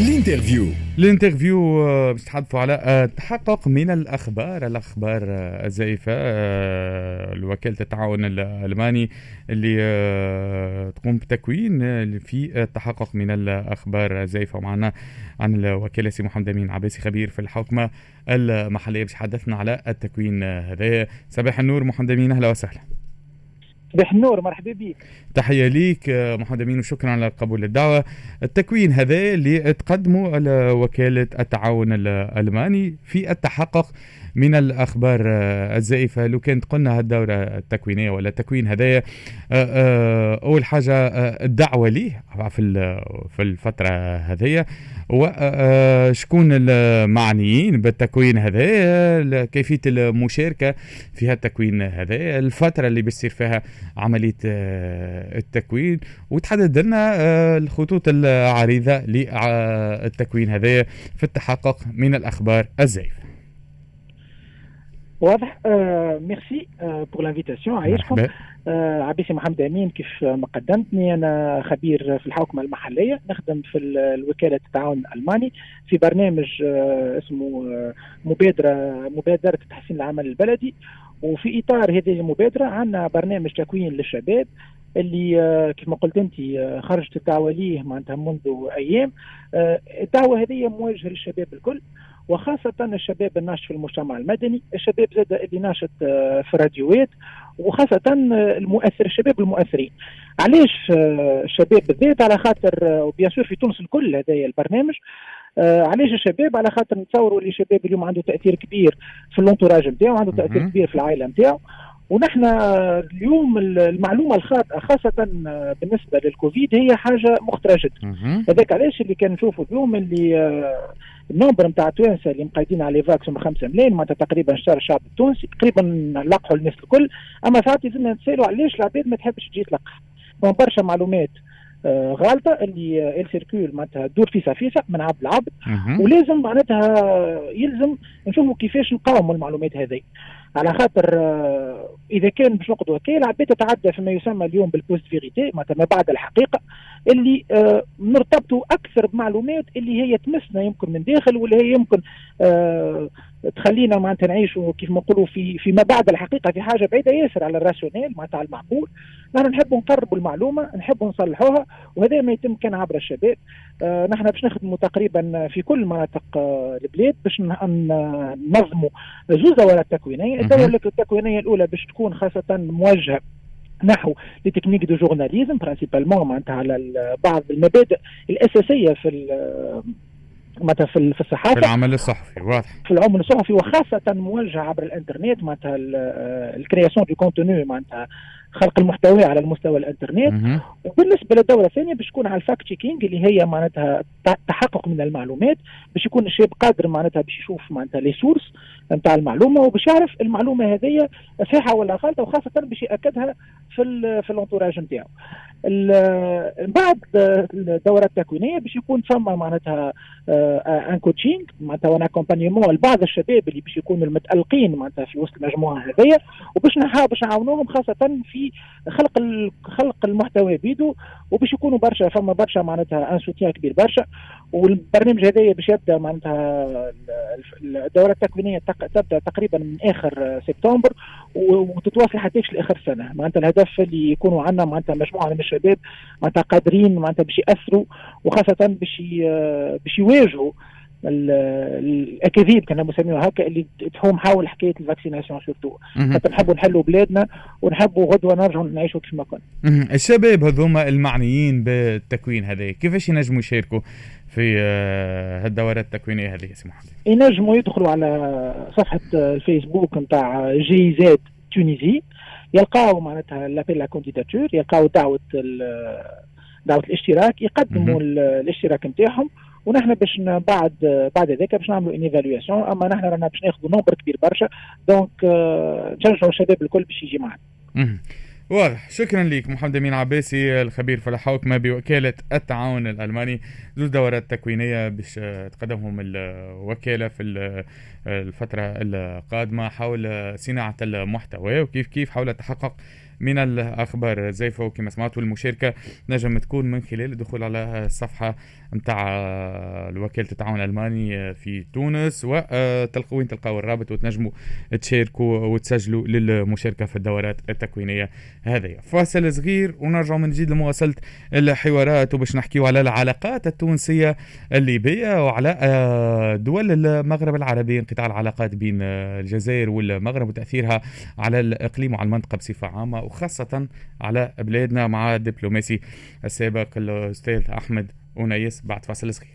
ال interview ال interview آه، باش نتحدثوا على آه، تحقق من الأخبار الأخبار آه، الزائفة وكاله التعاون الألماني اللي تقوم بتكوين في التحقق من الأخبار الزائفة. معنا عن الوكالة سي محمد أمين عباسي خبير في الحوكمه المحلية باش حدثنا على التكوين هذا. صباح النور محمد أمين أهلا وسهلا. صباح النور مرحبا بك. تحية ليك محمد أمين وشكرا على قبول الدعوة. التكوين هذا اللي تقدمه على وكالة التعاون الألماني في التحقق من الأخبار الزائفة. لو كانت قلنا هالدورة التكوينية ولا التكوين هدايا أول حاجة الدعوة ليه في في الفترة هذيا وشكون المعنيين بالتكوين هذا كيفية المشاركة في هالتكوين هذا الفترة اللي بيصير فيها عملية التكوين. وتحدد لنا الخطوط العريضة للتكوين هذا في التحقق من الأخبار الزائفة. واضح. آه ميرسي آه pour l'invitation عايشكم آه عبيسي محمد أمين كيف ما قدمتني أنا خبير في الحوكمة المحلية نخدم في الوكالة التعاون الألماني في برنامج آه اسمه آه مبادره مبادرة تحسين العمل البلدي. وفي إطار هذه المبادرة عندنا برنامج تكوين للشباب اللي كما قلت أنت خرجت الدعوة ليه معناتها منذ أيام. الدعوة هذه موجهة للشباب الكل. وخاصة الشباب الناشط في المجتمع المدني الشباب زاد اللي ناشط في الراديوات وخاصة المؤثر الشباب المؤثرين. علاش الشباب بالذات على خاطر وبيان سور في تونس الكل هذا البرنامج علاش الشباب على خاطر نتصوروا اللي الشباب اليوم عنده تأثير كبير في ال entourage نتاعو عنده تأثير كبير في العائلة نتاعو. ونحن اليوم المعلومة الخاطئه خاصة بالنسبة للكوفيد هي حاجة مخطره جدا هذاك علاش اللي كان نشوفوا اليوم اللي آه، ال nombre نتاع التوانسه اللي مقيدين على Evax هم 5 ملايين معناتها تقريبا شهر الشعب التونسي تقريبا لقحوا الناس الكل. أما ساعات لازمنا نتسالوا علاش العباد ما تحبش تجي تلقح. برشا معلومات آه، غالطة اللي الي circulent معناتها تدور في سفيسه من عبد لعبد. ولازم معناتها يلزم نشوفوا كيفاش نقاوموا المعلومات هذه على خاطر آه، إذا كان باش نقعدوا هكا العباد تتعدى فيما يسمى اليوم بال post-vérité معناتها ما بعد الحقيقة اللي آه، نرتبطوا أكثر بمعلومات اللي هي تمسنا يمكن من داخل واللي هي يمكن تخلينا معناتها نعيشوا كيف ما نقولوا في فيما بعد الحقيقة في حاجة بعيدة ياسر على ال rationnel معناتها على المعقول. نحن نحب نقربوا المعلومة نحب نصلحوها وهذا ما يتم كان عبر الشباب. آه نحن باش نخدموا تقريبا في كل مناطق آه البلاد باش ننظموا زوز دورات تكوينية. الدورة التكوينية الأولى باش تكون خاصة موجهة نحو les techniques de journalisme principalement معناتها على بعض المبادئ الأساسية في معناتها في الصحافة. في العمل الصحفي واضح. في العمل الصحفي وخاصة موجهة عبر الإنترنت معناتها ال création de contenu معناتها خلق المحتوى على المستوى الإنترنت. وبالنسبة للدوره الثانية باش تكون على ال fact checking اللي هي معناتها تحقق من المعلومات باش يكون الشاب قادر معناتها باش يشوف معناتها les sources نتاع المعلومة وباش يعرف المعلومة هذه صحيحة ولا غلطه وخاصة باش يأكدها في في ال entourage نتاعو. بعد الدوره التكوينية باش يكون فما معناتها un coaching معناتها و un accompagnement لبعض الشباب اللي باش يكونوا المتألقين معناتها في وسط المجموعة هذيا وباش نحاول باش نعاونوهم خاصة في خلق خلق المحتوى بيدو وباش يكونوا برشا فما برشا معناتها ان سوتيان كبير برشا والبرنامج هذايا باش يبدأ معناتها الدورة التكوينية تبدأ تقريبا من آخر سبتمبر وتتواصل حتى لآخر السنة معناتها الهدف اللي يكونوا عندنا معناتها مجموعة من الشباب معناتها قادرين معناتها باش يأثروا وخاصة باش باش يواجهوا الأكاذيب كنا نسميوها هكا اللي تحوم حول حكاية ال vaccination surtout. نحبوا نحلوا بلادنا ونحبوا غدوة نرجعوا نعيشوا كيف ما كنا. الشباب هذوما المعنيين بالتكوين هذا كيفاش ينجموا يشاركوا؟ في آه، هالدورات التكوينية هذه سي محمد؟ ينجموا يدخلوا على صفحة الفيسبوك نتاع GIZ Tunisie. يلقاو معناتها l'appel à candidature يلقاو دعوة دعوة الاشتراك يقدموا الاشتراك نتاعهم. ونحن باش بعد بعد ذلك باش نعملوا une évaluation أما نحن رانا باش ناخذوا nombre كبير برشا. donc آه، نشجعوا الشباب الكل باش يجي معنا. واضح. شكرا لك محمد أمين عباسي الخبير في الحوكمه بوكالة التعاون الألماني. زوج دورات تكوينيه باش تقدمهم الوكالة في الفترة القادمة حول صناعة المحتوى وكيف كيف حول تحقق من الأخبار. زيفه وكما سمعتوا المشاركة نجم تكون من خلال الدخول على الصفحة نتاع وكاله التعاون الألماني في تونس وتلقوا تلقاو الرابط وتنجموا تشاركوا وتسجلوا للمشاركة في الدورات التكوينية هذه. فاصل صغير ونرجع من جديد لمواصلة الحوارات وباش نحكيو على العلاقات التونسية الليبية وعلى آه، دول المغرب العربي. انقطاع العلاقات بين الجزائر والمغرب وتأثيرها على الإقليم وعلى المنطقة بصفة عامة. وخاصه على بلادنا مع الدبلوماسي السابق الأستاذ أحمد ونيس بعد فاصل صغير.